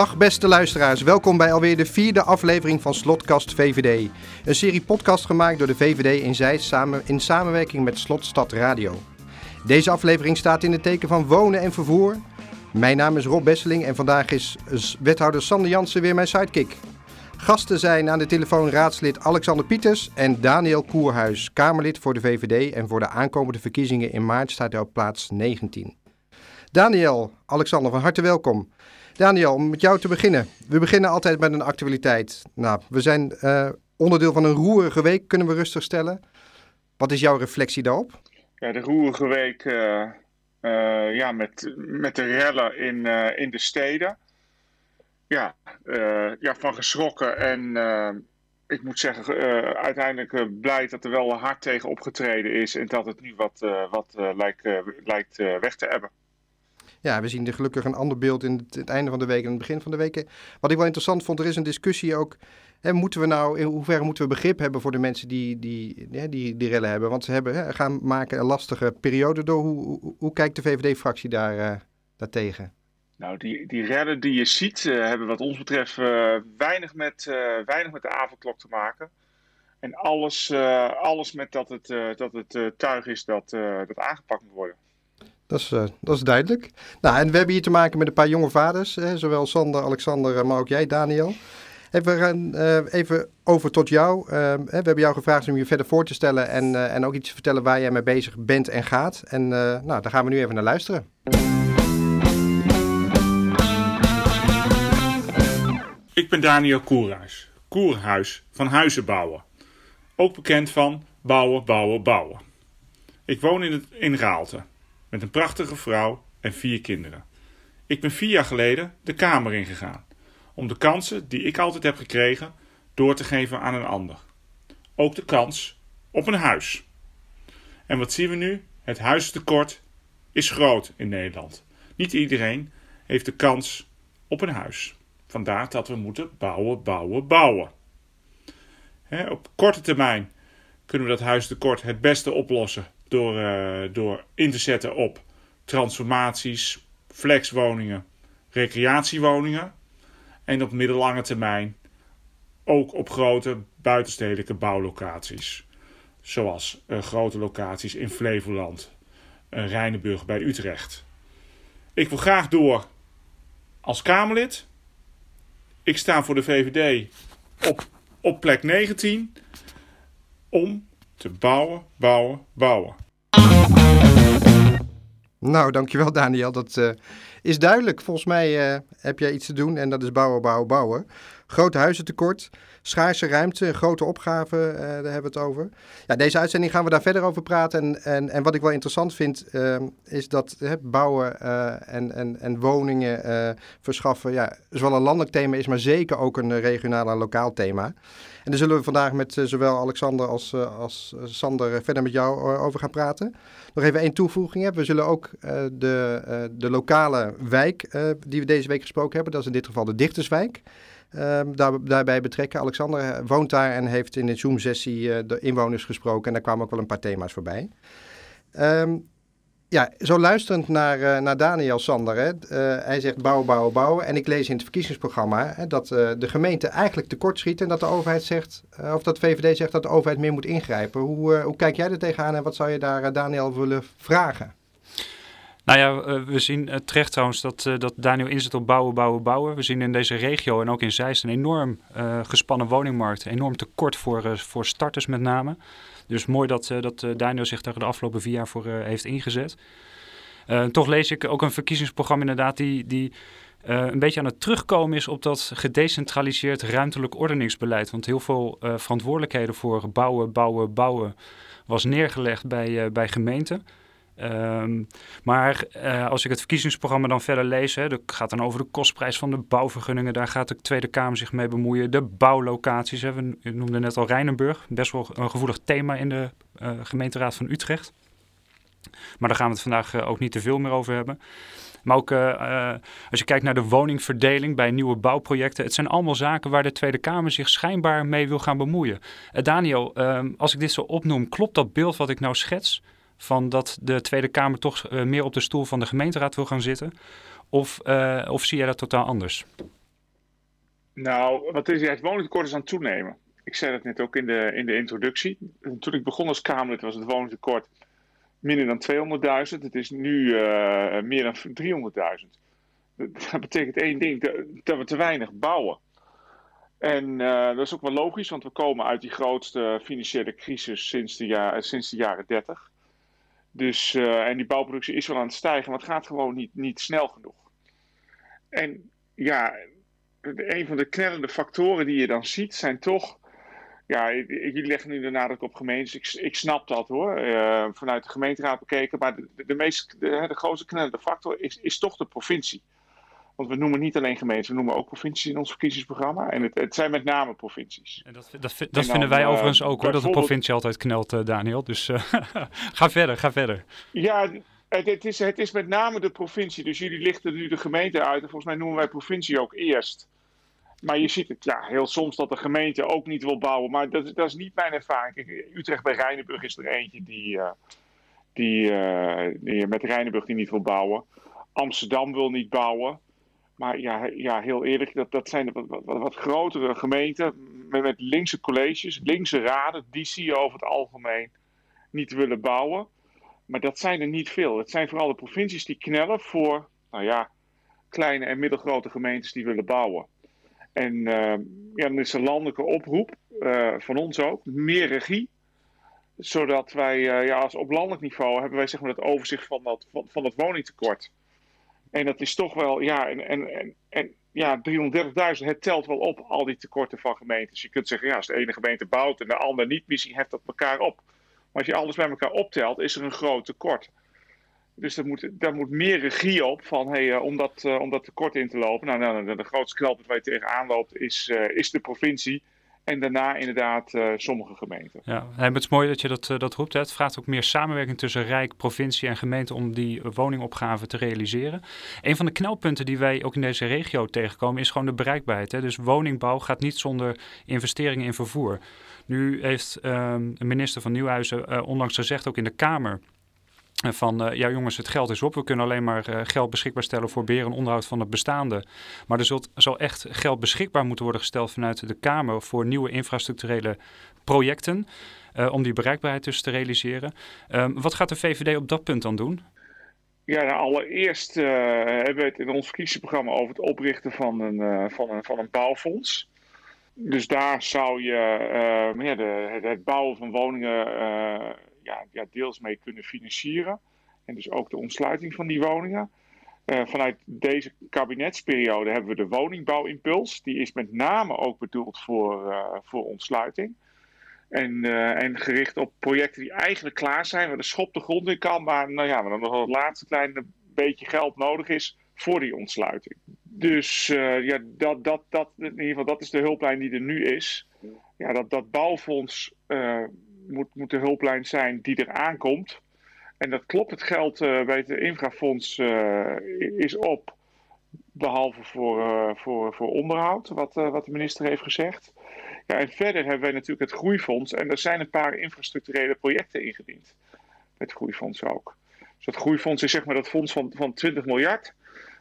Dag beste luisteraars, welkom bij alweer de vierde aflevering van Slotkast VVD. Een serie podcast gemaakt door de VVD in Zeist samen, in samenwerking met Slotstad Radio. Deze aflevering staat in het teken van wonen en vervoer. Mijn naam is Rob Besseling en vandaag is wethouder Sander Jansen weer mijn sidekick. Gasten zijn aan de telefoon raadslid Alexander Pieters en Daniel Koerhuis, Kamerlid voor de VVD en voor de aankomende verkiezingen in maart staat hij op plaats 19. Daniel, Alexander, van harte welkom. Daniel, om met jou te beginnen. We beginnen altijd met een actualiteit. Nou, we zijn uh, onderdeel van een roerige week, kunnen we rustig stellen. Wat is jouw reflectie daarop? Ja, de roerige week uh, uh, ja, met, met de rellen in, in de steden. Ja, ja, van geschrokken en ik moet zeggen, uiteindelijk blij dat er wel hard tegen opgetreden is en dat het nu wat, wat lijkt, lijkt weg te hebben ja, we zien er gelukkig een ander beeld in het, einde van de week en het begin van de week. Wat ik wel interessant vond, er is een discussie ook. Hè, moeten we nou, in hoeverre moeten we begrip hebben voor de mensen die die, hè, die, die rellen hebben? Want ze hebben, hè, gaan maken een lastige periode door. Hoe, hoe, kijkt de VVD-fractie daar, uh, daartegen? Nou, die, die rellen die je ziet, uh, hebben wat ons betreft uh, weinig, met, weinig met de avondklok te maken. En alles, alles met dat het, dat het tuig is dat, dat aangepakt moet worden. Dat is, uh, dat is duidelijk. Nou, en we hebben hier te maken met een paar jonge vaders. Hè, zowel Sander, Alexander, eh, maar ook jij, Daniel. En we gaan uh, even over tot jou. Uh, we hebben jou gevraagd om je verder voor te stellen en, en ook iets te vertellen waar jij mee bezig bent en gaat. En nou, daar gaan we nu even naar luisteren. Ik ben Daniel Koerhuis, Koerhuis van Huizen Bouwen. Ook bekend van Bouwen, Bouwen, Bouwen. Ik woon in, het, in Raalte met een prachtige vrouw en vier kinderen. Ik ben vier jaar geleden de Kamer ingegaan om de kansen die ik altijd heb gekregen door te geven aan een ander. Ook de kans op een huis. En wat zien we nu? Het huistekort is groot in Nederland. Niet iedereen heeft de kans op een huis. Vandaar dat we moeten bouwen, bouwen, bouwen. op korte termijn kunnen we dat huistekort het beste oplossen door, uh, door in te zetten op transformaties, flexwoningen, recreatiewoningen. En op middellange termijn ook op grote buitenstedelijke bouwlocaties. Zoals uh, grote locaties in Flevoland, uh, Rijnenburg bij Utrecht. Ik wil graag door als Kamerlid. Ik sta voor de VVD op, op plek 19 om te bouwen, bouwen, bouwen. Nou, dankjewel Daniel. Dat uh, is duidelijk. Volgens mij uh, heb jij iets te doen en dat is bouwen, bouwen, bouwen. Groot huizentekort, schaarse ruimte, grote opgave, uh, daar hebben we het over. Ja, deze uitzending gaan we daar verder over praten. En, en, en wat ik wel interessant vind, is dat bouwen en, en, en woningen verschaffen, ja, zowel een landelijk thema is, maar zeker ook een regionaal en lokaal thema. En daar zullen we vandaag met zowel Alexander als, als Sander verder met jou over gaan praten. Nog even één toevoeging. We zullen ook de, de lokale wijk die we deze week gesproken hebben, dat is in dit geval de Dichterswijk. Um, daar, daarbij betrekken. Alexander eh, woont daar en heeft in de Zoom-sessie de inwoners gesproken. En daar kwamen ook wel een paar thema's voorbij. Um, ja, zo luisterend naar, uh, naar Daniel Sander. Hè, hij zegt bouwen, bouwen, bouwen. En ik lees in het verkiezingsprogramma hè, dat de gemeente eigenlijk tekortschiet. En dat de overheid zegt, of dat VVD zegt dat de overheid meer moet ingrijpen. Hoe, hoe kijk jij er tegenaan en wat zou je daar Daniel willen vragen? Nou ja, eh, we zien terecht trouwens dat, dat Daniel inzet op bouwen, bouwen, bouwen. We zien in deze regio en ook in Zeist een enorm gespannen woningmarkt. Enorm tekort voor, voor starters met name. Dus mooi dat, dat Daniel zich daar de afgelopen vier jaar voor heeft ingezet. toch lees ik ook een verkiezingsprogramma inderdaad die... die een beetje aan het terugkomen is op dat gedecentraliseerd ruimtelijk ordeningsbeleid. Want heel veel verantwoordelijkheden voor bouwen, bouwen, bouwen was neergelegd bij, bij gemeenten. Um, maar uh, als ik het verkiezingsprogramma dan verder lees, hè, dat gaat dan over de kostprijs van de bouwvergunningen. Daar gaat de Tweede Kamer zich mee bemoeien. De bouwlocaties, hè, we noemden net al Rijnenburg, best wel een gevoelig thema in de uh, gemeenteraad van Utrecht. Maar daar gaan we het vandaag uh, ook niet te veel meer over hebben. Maar ook als je kijkt naar de woningverdeling bij nieuwe bouwprojecten. Het zijn allemaal zaken waar de Tweede Kamer zich schijnbaar mee wil gaan bemoeien. Daniel, ehm, als ik dit zo opnoem, klopt dat beeld wat ik nou schets? Van dat de Tweede Kamer toch uh, meer op de stoel van de gemeenteraad wil gaan zitten? Of, uh, of zie jij dat totaal anders? Nou, wat is, het woningtekort is aan het toenemen. Ik zei dat net ook in de, in de introductie. Toen ik begon als Kamerlid was het woningtekort minder dan 200.000. Het is nu uh, meer dan 300.000. Dat betekent één ding, dat we te weinig bouwen. En dat is ook wel logisch, want we komen uit die grootste financiële crisis sinds de, ja, sinds de jaren 30. Dus, uh, en die bouwproductie is wel aan het stijgen, maar het gaat gewoon niet, niet snel genoeg. En ja, een van de knellende factoren die je dan ziet zijn toch. Ja, jullie leggen nu de nadruk op gemeentes. Ik, ik snap dat hoor, uh, vanuit de gemeenteraad bekeken. Maar de, de, meest, de, de grootste knellende factor is, is toch de provincie. Want we noemen niet alleen gemeenten, we noemen ook provincies in ons verkiezingsprogramma. En het, het zijn met name provincies. En dat, dat, dat vinden wij uh, overigens ook hoor, dat de provincie altijd knelt, uh, Daniel. Dus uh, ga verder, ga verder. Ja, het, het, is, het is met name de provincie. Dus jullie lichten nu de gemeente uit. En volgens mij noemen wij provincie ook eerst. Maar je ziet het ja, heel soms dat de gemeente ook niet wil bouwen. Maar dat, dat is niet mijn ervaring. Kijk, Utrecht bij Rijnenburg is er eentje die, die, die met Rijnenburg die niet wil bouwen. Amsterdam wil niet bouwen. Maar ja, ja heel eerlijk, dat, dat zijn wat, wat, grotere gemeenten met, met, linkse colleges, linkse raden, die zie je over het algemeen niet willen bouwen. Maar dat zijn er niet veel. Het zijn vooral de provincies die knellen voor, nou ja, kleine en middelgrote gemeentes die willen bouwen. En uh, ja, dan is een landelijke oproep, uh, van ons ook, meer regie. Zodat wij, uh, ja, als op landelijk niveau hebben wij zeg maar het overzicht van dat, van, van het woningtekort. En dat is toch wel, ja, en, en, en, ja, 330.000, het telt wel op, al die tekorten van gemeentes. Je kunt zeggen, ja, als de ene gemeente bouwt en de andere niet, misschien heft dat elkaar op. Maar als je alles bij elkaar optelt, is er een groot tekort. Dus er moet, daar moet meer regie op van, hey, uh, om, dat, uh, om dat tekort in te lopen. Nou, nou, nou de grootste knelpunt waar je tegenaan loopt is, uh, is de provincie. En daarna inderdaad uh, sommige gemeenten. Ja, het is mooi dat je dat, uh, dat roept. Hè. Het vraagt ook meer samenwerking tussen Rijk, provincie en gemeente om die woningopgave te realiseren. Een van de knelpunten die wij ook in deze regio tegenkomen is gewoon de bereikbaarheid. Hè. Dus woningbouw gaat niet zonder investeringen in vervoer. Nu heeft de minister van Nieuwhuizen onlangs gezegd, ook in de Kamer, van uh, ja jongens, het geld is op. We kunnen alleen maar uh, geld beschikbaar stellen voor beheer en onderhoud van het bestaande. Maar er zult, zal echt geld beschikbaar moeten worden gesteld vanuit de Kamer voor nieuwe infrastructurele projecten. Uh, om die bereikbaarheid dus te realiseren. Um, wat gaat de VVD op dat punt dan doen? Ja, nou, allereerst hebben we het in ons verkiezingsprogramma over het oprichten van een, van een, van een bouwfonds. Dus daar zou je ja, de, het, bouwen van woningen ja, deels mee kunnen financieren. En dus ook de ontsluiting van die woningen. Uh, vanuit deze kabinetsperiode hebben we de woningbouwimpuls. Die is met name ook bedoeld voor, uh, voor ontsluiting. En, uh, en gericht op projecten die eigenlijk klaar zijn, waar de schop de grond in kan, maar nou ja, waar dan nog het laatste kleine beetje geld nodig is voor die ontsluiting. Dus ja, dat, dat, dat, in ieder geval, dat is de hulplijn die er nu is. Ja, dat, dat bouwfonds moet, moet de hulplijn zijn die er aankomt. En dat klopt, het geld uh, bij het infrafonds uh, is op. Behalve voor, uh, voor, voor onderhoud, wat, wat de minister heeft gezegd. Ja, en verder hebben wij natuurlijk het groeifonds. En er zijn een paar infrastructurele projecten ingediend. Het groeifonds ook. Dus dat groeifonds is zeg maar dat fonds van, van 20 miljard.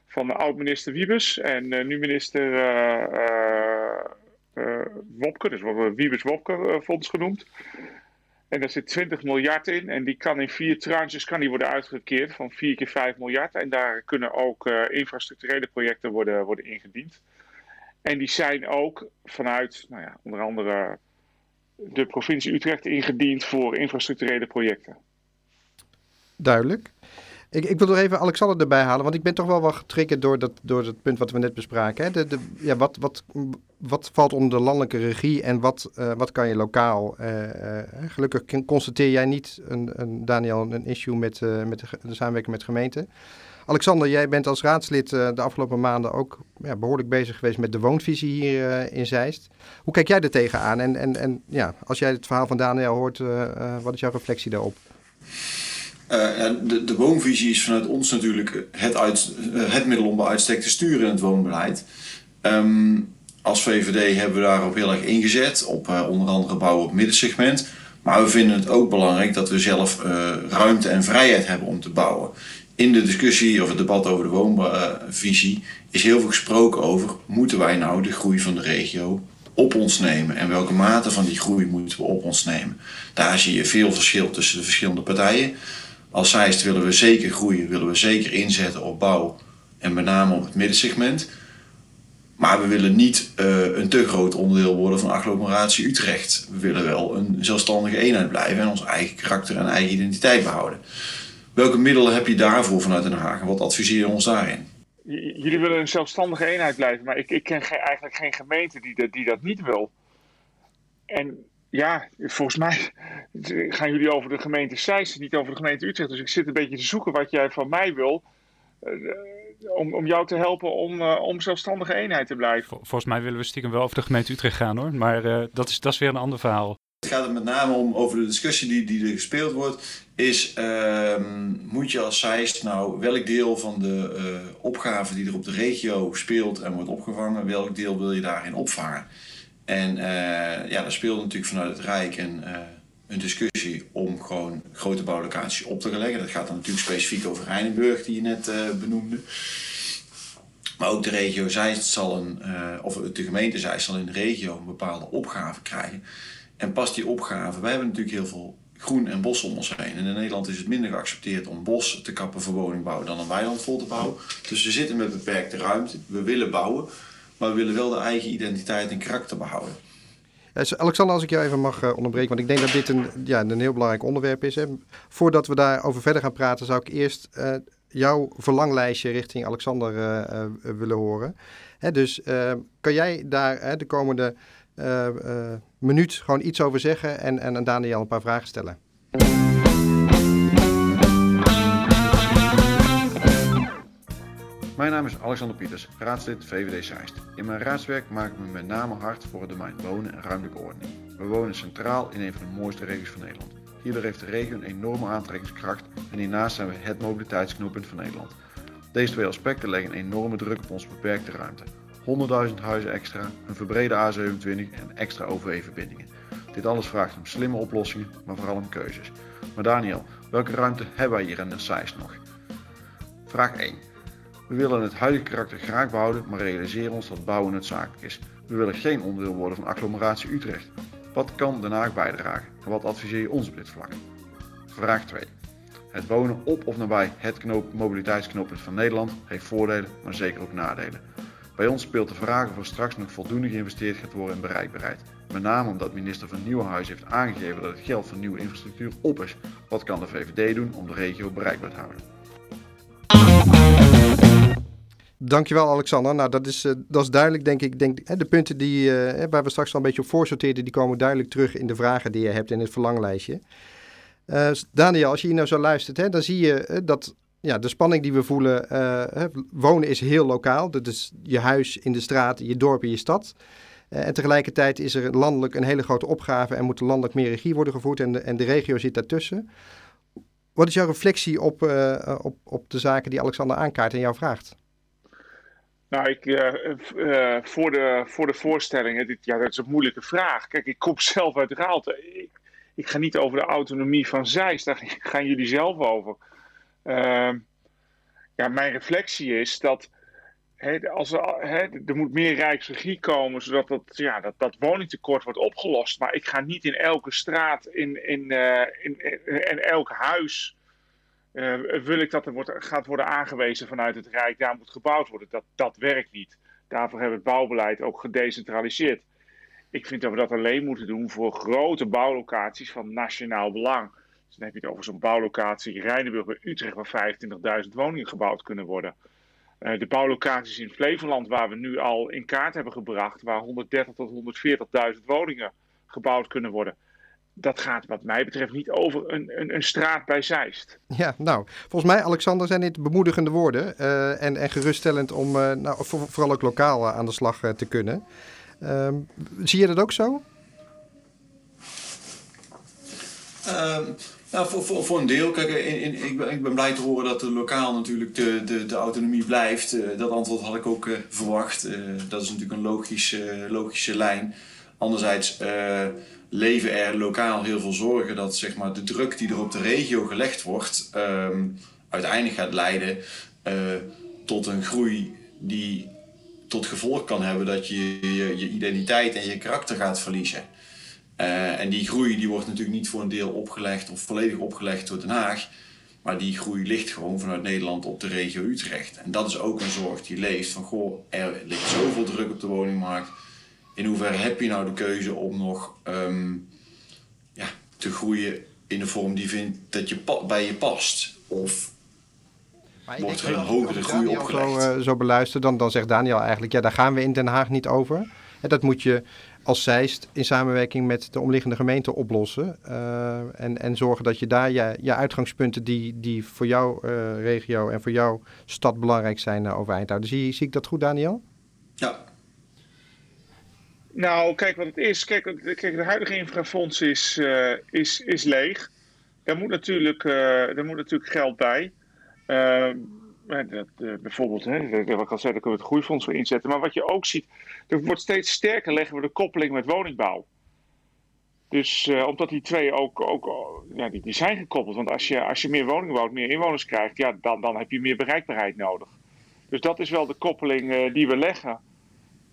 Van oud-minister Wiebes en nu minister Wopke. Dus wordt Wiebes Wopke fonds genoemd. En daar zit 20 miljard in. En die kan in vier tranches kan die worden uitgekeerd van 4 keer 5 miljard. En daar kunnen ook uh, infrastructurele projecten worden, worden ingediend. En die zijn ook vanuit, nou ja, onder andere de provincie Utrecht ingediend voor infrastructurele projecten. Duidelijk. Ik, ik wil nog even Alexander erbij halen, want ik ben toch wel wat getriggerd door dat, door dat punt wat we net bespraken. Hè? De, de, ja, wat, wat, wat valt onder de landelijke regie en wat, uh, wat kan je lokaal? Uh, uh, gelukkig constateer jij niet, een, een, Daniel, een issue met, met de, de, samenwerking met gemeenten. Alexander, jij bent als raadslid de afgelopen maanden ook ja, behoorlijk bezig geweest met de woonvisie hier in Zeist. Hoe kijk jij er tegenaan? En, en, en ja, als jij het verhaal van Daniel hoort, wat is jouw reflectie daarop? Uh, de, de woonvisie is vanuit ons natuurlijk het, uit, het middel om bij uitstek te sturen in het woonbeleid. Um, als VVD hebben we daarop heel erg ingezet, op uh, onder andere bouwen op middensegment. Maar we vinden het ook belangrijk dat we zelf ruimte en vrijheid hebben om te bouwen. in de discussie of het debat over de woonvisie is heel veel gesproken over moeten wij nou de groei van de regio op ons nemen en welke mate van die groei moeten we op ons nemen. Daar zie je veel verschil tussen de verschillende partijen. Als Zeist willen we zeker groeien, willen we zeker inzetten op bouw en met name op het middensegment. Maar we willen niet uh, een te groot onderdeel worden van agglomeratie Utrecht. We willen wel een zelfstandige eenheid blijven en ons eigen karakter en eigen identiteit behouden. Welke middelen heb je daarvoor vanuit Den Haag en wat adviseer je ons daarin? Jullie willen een zelfstandige eenheid blijven, maar ik, ik ken eigenlijk geen gemeente die, dat, die dat niet wil. En ja, volgens mij gaan jullie over de gemeente Zeist, niet over de gemeente Utrecht. Dus ik zit een beetje te zoeken wat jij van mij wil. Uh, om, om jou te helpen om, uh, om zelfstandige eenheid te blijven. volgens mij willen we stiekem wel over de gemeente Utrecht gaan hoor. Maar uh, dat, is, dat is weer een ander verhaal. Het gaat er met name om over de discussie die, die er gespeeld wordt. Is ehm, moet je als Zeist nou welk deel van de uh, opgave die er op de regio speelt en wordt opgevangen, welk deel wil je daarin opvangen? En ja, daar speelt natuurlijk vanuit het Rijk en een discussie om gewoon grote bouwlocaties op te leggen. Dat gaat dan natuurlijk specifiek over Rijnenburg, die je net uh, benoemde. Maar ook de regio Zeist zal een, uh, of de gemeente Zeist zal in de regio een bepaalde opgave krijgen. En past die opgave, wij hebben natuurlijk heel veel groen en bos om ons heen. En in Nederland is het minder geaccepteerd om bos te kappen voor woningbouw dan een weiland vol te bouwen. Dus we zitten met beperkte ruimte. We willen bouwen, maar we willen wel de eigen identiteit en karakter behouden. Alexander, als ik jou even mag onderbreken, want ik denk dat dit een, ja, een heel belangrijk onderwerp is. Hè. Voordat we daarover verder gaan praten, zou ik eerst uh, jouw verlanglijstje richting Alexander uh, willen horen. Hè, dus kan jij daar de komende minuut gewoon iets over zeggen en, en aan Daniel een paar vragen stellen? Mijn naam is Alexander Pieters, raadslid VVD Zeist. In mijn raadswerk maak ik me met name hard voor het domein wonen en ruimtelijke ordening. We wonen centraal in een van de mooiste regio's van Nederland. Hierdoor heeft de regio een enorme aantrekkingskracht en hiernaast zijn we het mobiliteitsknooppunt van Nederland. Deze twee aspecten leggen enorme druk op onze beperkte ruimte. 100.000 huizen extra, een verbrede A27 en extra OV-verbindingen. Dit alles vraagt om slimme oplossingen, maar vooral om keuzes. Maar Daniel, welke ruimte hebben wij hier in de Zeist nog? Vraag 1. We willen het huidige karakter graag behouden, maar realiseren ons dat bouwen noodzakelijk is. We willen geen onderdeel worden van agglomeratie Utrecht. Wat kan Den Haag bijdragen en wat adviseer je ons op dit vlak? Vraag 2. Het wonen op of nabij het knoop, mobiliteitsknooppunt van Nederland heeft voordelen, maar zeker ook nadelen. Bij ons speelt de vraag of er straks nog voldoende geïnvesteerd gaat worden in bereikbaarheid. Met name omdat minister van Nieuwenhuizen heeft aangegeven dat het geld voor nieuwe infrastructuur op is. Wat kan de VVD doen om de regio bereikbaar te houden? Dankjewel Alexander. Nou, dat is, uh, dat is duidelijk, denk ik. Denk, hè, de punten die, uh, waar we straks al een beetje op voorsorteerden, die komen duidelijk terug in de vragen die je hebt in het verlanglijstje. Uh, Daniel, als je hier nou zo luistert, hè, dan zie je dat ja, de spanning die we voelen, wonen is heel lokaal. Dat is je huis in de straat, je dorp in je stad. en tegelijkertijd is er landelijk een hele grote opgave en moet landelijk meer regie worden gevoerd en de, en de regio zit daartussen. Wat is jouw reflectie op, op, op de zaken die Alexander aankaart en jou vraagt? Nou, ik, uh, uh, voor, de, voor de voorstellingen, dit, ja, dat is een moeilijke vraag. Kijk, ik kom zelf uit Raalte. Ik, ga niet over de autonomie van Zeist, daar gaan jullie zelf over. Uh, ja, mijn reflectie is dat als er, er moet meer rijksregie komen, zodat dat, ja, dat, dat woningtekort wordt opgelost. Maar ik ga niet in elke straat, in, in, in, in, in elk huis wil ik dat er wordt, gaat worden aangewezen vanuit het Rijk, daar moet gebouwd worden. Dat, dat werkt niet. Daarvoor hebben we het bouwbeleid ook gedecentraliseerd. Ik vind dat we dat alleen moeten doen voor grote bouwlocaties van nationaal belang. Dus dan heb je het over zo'n bouwlocatie Rijnenburg en Utrecht, waar 25.000 woningen gebouwd kunnen worden. Uh, de bouwlocaties in Flevoland, waar we nu al in kaart hebben gebracht, waar 130 tot 140.000 woningen gebouwd kunnen worden dat gaat wat mij betreft niet over een, een, een, straat bij Zeist. Ja, nou, volgens mij, Alexander, zijn dit bemoedigende woorden uh, en, en geruststellend om uh, nou, voor, vooral ook lokaal uh, aan de slag te kunnen. Ehm, zie je dat ook zo? Um, nou, voor, voor, voor een deel. Kijk, in, in, ik, ben, ik ben blij te horen dat de lokaal natuurlijk de, de, de autonomie blijft. dat antwoord had ik ook verwacht. dat is natuurlijk een logische, logische lijn. Anderzijds leven er lokaal heel veel zorgen dat zeg maar, de druk die er op de regio gelegd wordt, um, uiteindelijk gaat leiden tot een groei die tot gevolg kan hebben dat je je, identiteit en je karakter gaat verliezen. en die groei die wordt natuurlijk niet voor een deel opgelegd of volledig opgelegd door Den Haag. Maar die groei ligt gewoon vanuit Nederland op de regio Utrecht. En dat is ook een zorg die leeft van, goh, er ligt zoveel druk op de woningmarkt. In hoeverre heb je nou de keuze om nog ehm, ja, te groeien in de vorm die vindt dat je bij je past? Of wordt er een hogere groei opgelegd? Zo, uh, zo beluisteren, dan, dan zegt Daniel eigenlijk, ja, daar gaan we in Den Haag niet over. En dat moet je als Zeist in samenwerking met de omliggende gemeenten oplossen. Uh, en, en zorgen dat je daar je, je uitgangspunten die, die voor jouw uh, regio en voor jouw stad belangrijk zijn uh, overeind houden. Zie, zie ik dat goed, Daniel? Ja. Nou, kijk wat het is. Kijk, kijk de huidige infrafonds is, is, is leeg. Daar moet natuurlijk, daar moet natuurlijk geld bij. Ehm, dat, uh, bijvoorbeeld, hè, wat ik al zei, daar kunnen we het groeifonds voor inzetten. Maar wat je ook ziet, er wordt steeds sterker leggen we de koppeling met woningbouw. Dus uh, omdat die twee ook, ook die, die zijn gekoppeld. Want als je, als je meer woningen bouwt, meer inwoners krijgt, ja, dan, dan heb je meer bereikbaarheid nodig. Dus dat is wel de koppeling uh, die we leggen.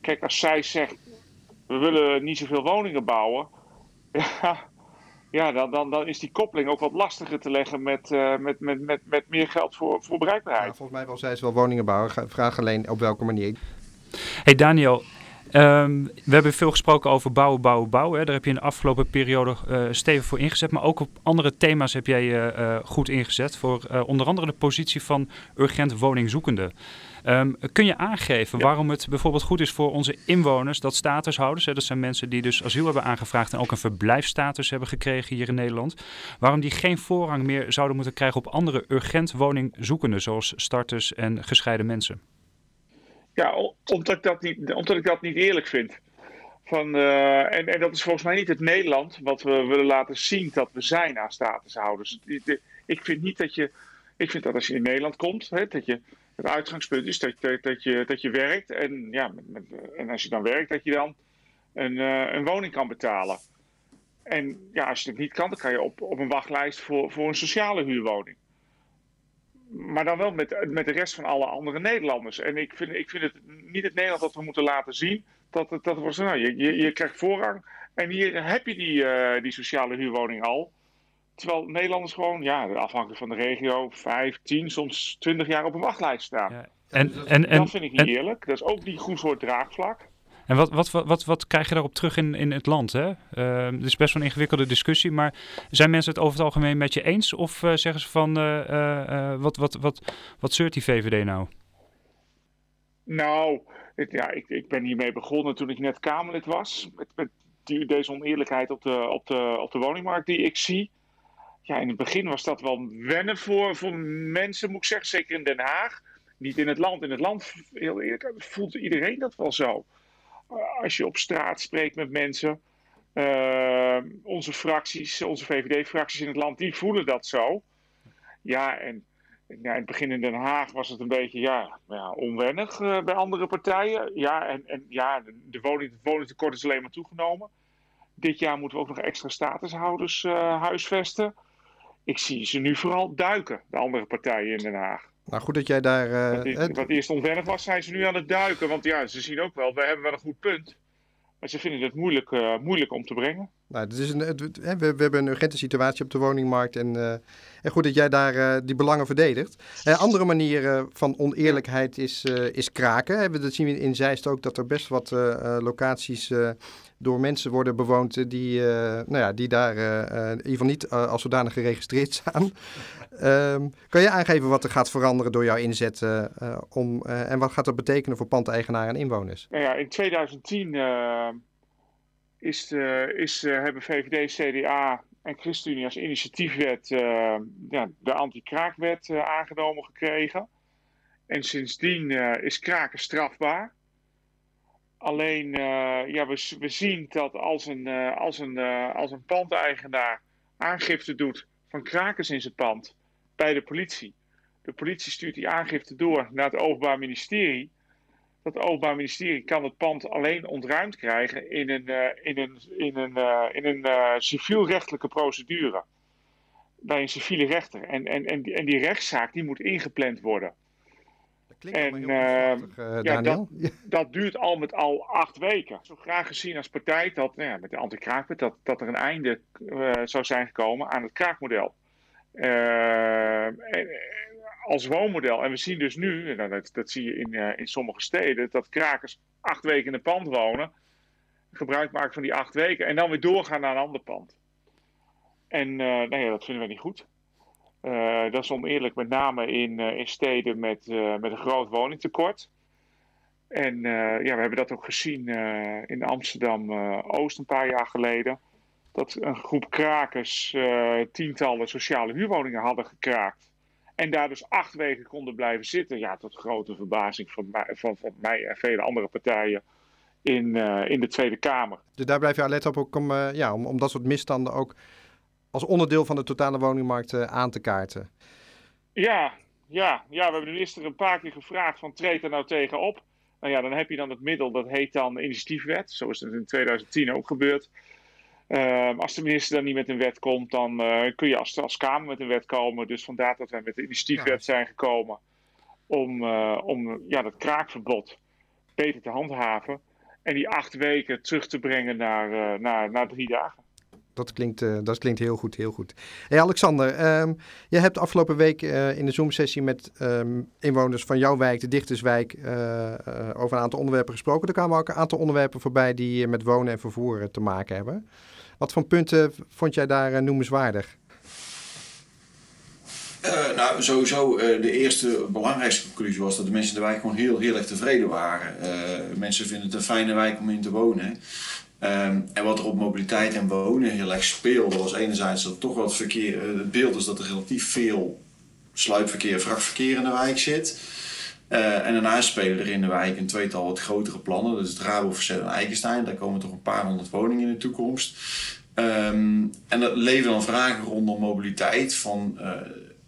Kijk, als zij zegt, we willen niet zoveel woningen bouwen. Ja, ja, dan, dan, dan is die koppeling ook wat lastiger te leggen met, uh, met, met, met, met meer geld voor, voor bereikbaarheid. Ja, volgens mij wil zij wel woningen bouwen. Vraag alleen op welke manier. Hey Daniel, um, we hebben veel gesproken over bouwen, bouwen, bouwen. Hè. Daar heb je in de afgelopen periode uh, stevig voor ingezet. Maar ook op andere thema's heb jij uh, goed ingezet. Voor onder andere de positie van urgent woningzoekende. Um, kun je aangeven ja. waarom het bijvoorbeeld goed is voor onze inwoners dat statushouders, hè, dat zijn mensen die dus asiel hebben aangevraagd en ook een verblijfstatus hebben gekregen hier in Nederland, waarom die geen voorrang meer zouden moeten krijgen op andere urgent woningzoekenden, zoals starters en gescheiden mensen? Ja, omdat ik dat niet, omdat ik dat niet eerlijk vind. Van, uh, en, en dat is volgens mij niet het Nederland wat we willen laten zien dat we zijn aan statushouders. Ik vind niet dat je. Ik vind dat als je in Nederland komt, hè, dat je het uitgangspunt is dat, dat, dat, je, dat je werkt. En, ja, en als je dan werkt, dat je dan een, uh, een woning kan betalen. En ja, als je het niet kan, dan kan je op, op een wachtlijst voor, voor een sociale huurwoning. Maar dan wel met, met de rest van alle andere Nederlanders. En ik vind, ik vind het niet het Nederland dat we moeten laten zien. Dat, dat, wordt, nou, je, je, je krijgt voorrang. En hier heb je die, uh, die sociale huurwoning al. Terwijl Nederlanders gewoon, ja, afhankelijk van de regio, 5, 10, soms 20 jaar op een wachtlijst staan. Ja. En, dat, en, en, dat vind ik niet eerlijk. Dat is ook niet goed voor het draagvlak. En wat, wat, wat, wat, krijg je daarop terug in, in het land? Hè? Uh, het is best wel een ingewikkelde discussie, maar zijn mensen het over het algemeen met je eens? Of uh, zeggen ze van, uh, wat, wat, wat, wat zeurt die VVD nou? Nou, het, ja, ik, ik ben hiermee begonnen toen ik net Kamerlid was. Met, met die, deze oneerlijkheid op de, op, de, op de woningmarkt die ik zie ja, in het begin was dat wel wennen voor, voor mensen, moet ik zeggen. Zeker in Den Haag. Niet in het land. In het land, heel eerlijk, voelt iedereen dat wel zo. Uh, als je op straat spreekt met mensen. Uh, onze fracties, onze VVD-fracties in het land, die voelen dat zo. Ja, en ja, in het begin in Den Haag was het een beetje ja, ja, onwennig uh, bij andere partijen. Ja, en, en ja, de woning, het woningtekort is alleen maar toegenomen. Dit jaar moeten we ook nog extra statushouders huisvesten ik zie ze nu vooral duiken, de andere partijen in Den Haag. Nou, goed dat jij daar... Uh, wat, eerst, wat eerst onwennig was, zijn ze nu aan het duiken. Want ja, ze zien ook wel, we hebben wel een goed punt. Maar ze vinden het moeilijk, uh, moeilijk om te brengen. Nou, het is een, het, we, we, hebben een urgente situatie op de woningmarkt. En, uh, en goed dat jij daar uh, die belangen verdedigt. Een andere manier van oneerlijkheid is, is kraken. Dat zien we in Zeist ook dat er best wat locaties door mensen worden bewoond die, uh, nou ja, die daar uh, in ieder geval niet als zodanig geregistreerd staan. um, kan je aangeven wat er gaat veranderen door jouw inzet om, en wat gaat dat betekenen voor pandeigenaren en inwoners? Nou ja, in 2010 is, is, hebben VVD, CDA en ChristenUnie als initiatiefwet ja, de anti-kraakwet aangenomen gekregen. En sindsdien is kraken strafbaar. Alleen, uh, ja, we, we zien dat als een, uh, als een, uh, als een pandeigenaar aangifte doet van krakers in zijn pand bij de politie. De politie stuurt die aangifte door naar het Openbaar Ministerie. Dat Openbaar Ministerie kan het pand alleen ontruimd krijgen in een, in een, in een, in een civielrechtelijke procedure. bij een civiele rechter. En, en, en, die, en die rechtszaak die moet ingepland worden. Dat klinkt En, ehm, eh, ja, Daniel. Dat duurt al met al acht weken. Zo graag gezien als partij dat, nou ja, met de anti-kraakwet, dat, dat er een einde eh, zou zijn gekomen aan het kraakmodel. Eh, en, eh, als woonmodel. En we zien dus nu, en dat, dat zie je in, in sommige steden, dat krakers acht weken in een pand wonen, gebruik maken van die acht weken en dan weer doorgaan naar een ander pand. En nou ja, dat vinden we niet goed. Eh, dat is oneerlijk, met name in, eh, in steden met, eh, met een groot woningtekort. En ja, we hebben dat ook gezien in Amsterdam-Oost een paar jaar geleden. Dat een groep krakers tientallen sociale huurwoningen hadden gekraakt. En daar dus acht weken konden blijven zitten. Ja, tot grote verbazing van mij, van, van mij en vele andere partijen in, in de Tweede Kamer. Dus daar blijf je alert op ook om, ja, om, om dat soort misstanden ook als onderdeel van de totale woningmarkt eh, aan te kaarten. Ja, ja, ja, we hebben de minister een paar keer gevraagd van treed er nou tegen op. Nou ja, dan heb je dan het middel, dat heet dan initiatiefwet. Zo is het in 2010 ook gebeurd. Ehm, als de minister dan niet met een wet komt, dan eh, kun je als, als Kamer met een wet komen. Dus vandaar dat wij met de initiatiefwet zijn gekomen om, eh, om ja, dat kraakverbod beter te handhaven. En die acht weken terug te brengen naar, eh, naar, naar drie dagen. Dat klinkt, eh, dat klinkt heel goed, heel goed. Hey Alexander, ehm, jij hebt afgelopen week eh, in de Zoom-sessie met ehm, inwoners van jouw wijk, de Dichterswijk, eh, over een aantal onderwerpen gesproken. Er kwamen ook een aantal onderwerpen voorbij die met wonen en vervoer te maken hebben. Wat voor punten vond jij daar noemenswaardig? Nou, sowieso de eerste belangrijkste conclusie was dat de mensen in de wijk gewoon heel, heel erg tevreden waren. Mensen vinden het een fijne wijk om in te wonen. Ehm, en wat er op mobiliteit en wonen heel erg speelde, was enerzijds dat toch wat verkeer, eh, het beeld is dat er relatief veel sluipverkeer, vrachtverkeer in de wijk zit. Eh, en daarnaast spelen er in de wijk een tweetal wat grotere plannen. Dat is het Rabo, Verzet en Eikenstein. Daar komen toch een paar honderd woningen in de toekomst. Ehm, en dat leveren dan vragen rondom mobiliteit. Van, eh,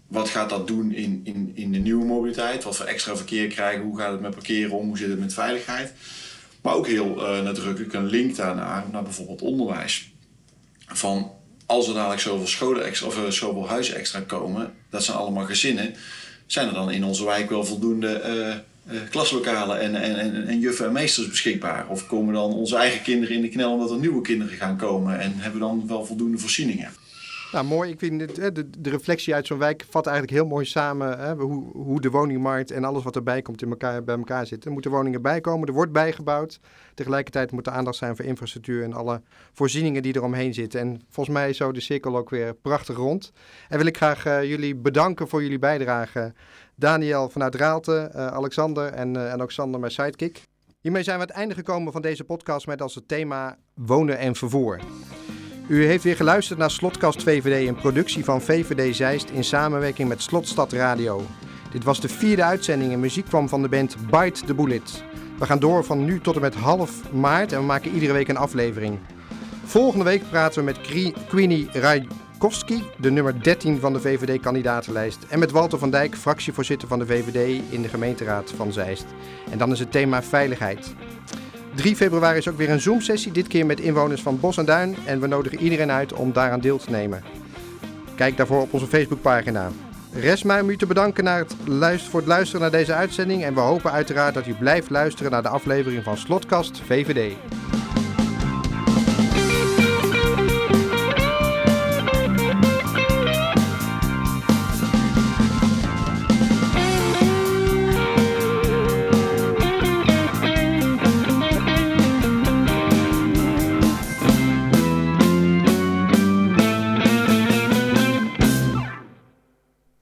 wat gaat dat doen in, in, in de nieuwe mobiliteit? Wat voor extra verkeer krijgen? Hoe gaat het met parkeren om? Hoe zit het met veiligheid? Maar ook heel eh, nadrukkelijk een link daarnaar naar bijvoorbeeld onderwijs. Van als er dadelijk zoveel, scholen extra, of eh, zoveel huizen extra komen, dat zijn allemaal gezinnen. Zijn er dan in onze wijk wel voldoende eh, klaslokalen en, en, en, en juffen en meesters beschikbaar? Of komen dan onze eigen kinderen in de knel omdat er nieuwe kinderen gaan komen en hebben we dan wel voldoende voorzieningen? Nou, mooi. Ik vind het, de, de reflectie uit zo'n wijk vat eigenlijk heel mooi samen hè, hoe, hoe de woningmarkt en alles wat erbij komt in elkaar, bij elkaar zitten. Er moeten woningen bijkomen, er wordt bijgebouwd. Tegelijkertijd moet er aandacht zijn voor infrastructuur en alle voorzieningen die eromheen zitten. En volgens mij is zo de cirkel ook weer prachtig rond. En wil ik graag eh, jullie bedanken voor jullie bijdrage. Daniel vanuit Raalte, eh, Alexander en, eh, en ook sidekick. Hiermee zijn we aan het einde gekomen van deze podcast met als het thema wonen en vervoer. U heeft weer geluisterd naar Slotkast VVD, een productie van VVD Zeist in samenwerking met Slotstad Radio. Dit was de vierde uitzending en muziek kwam van de band Bite the Bullet. We gaan door van nu tot en met half maart en we maken iedere week een aflevering. Volgende week praten we met Queenie Rajkowski, de nummer 13 van de VVD-kandidatenlijst. En met Walter van Dijk, fractievoorzitter van de VVD in de gemeenteraad van Zeist. En dan is het thema veiligheid. 3 februari is ook weer een Zoom-sessie, dit keer met inwoners van Bos en Duin. En we nodigen iedereen uit om daaraan deel te nemen. Kijk daarvoor op onze Facebookpagina. Rest mij om u te bedanken naar het voor het luisteren naar deze uitzending. En we hopen uiteraard dat u blijft luisteren naar de aflevering van Slotkast VVD.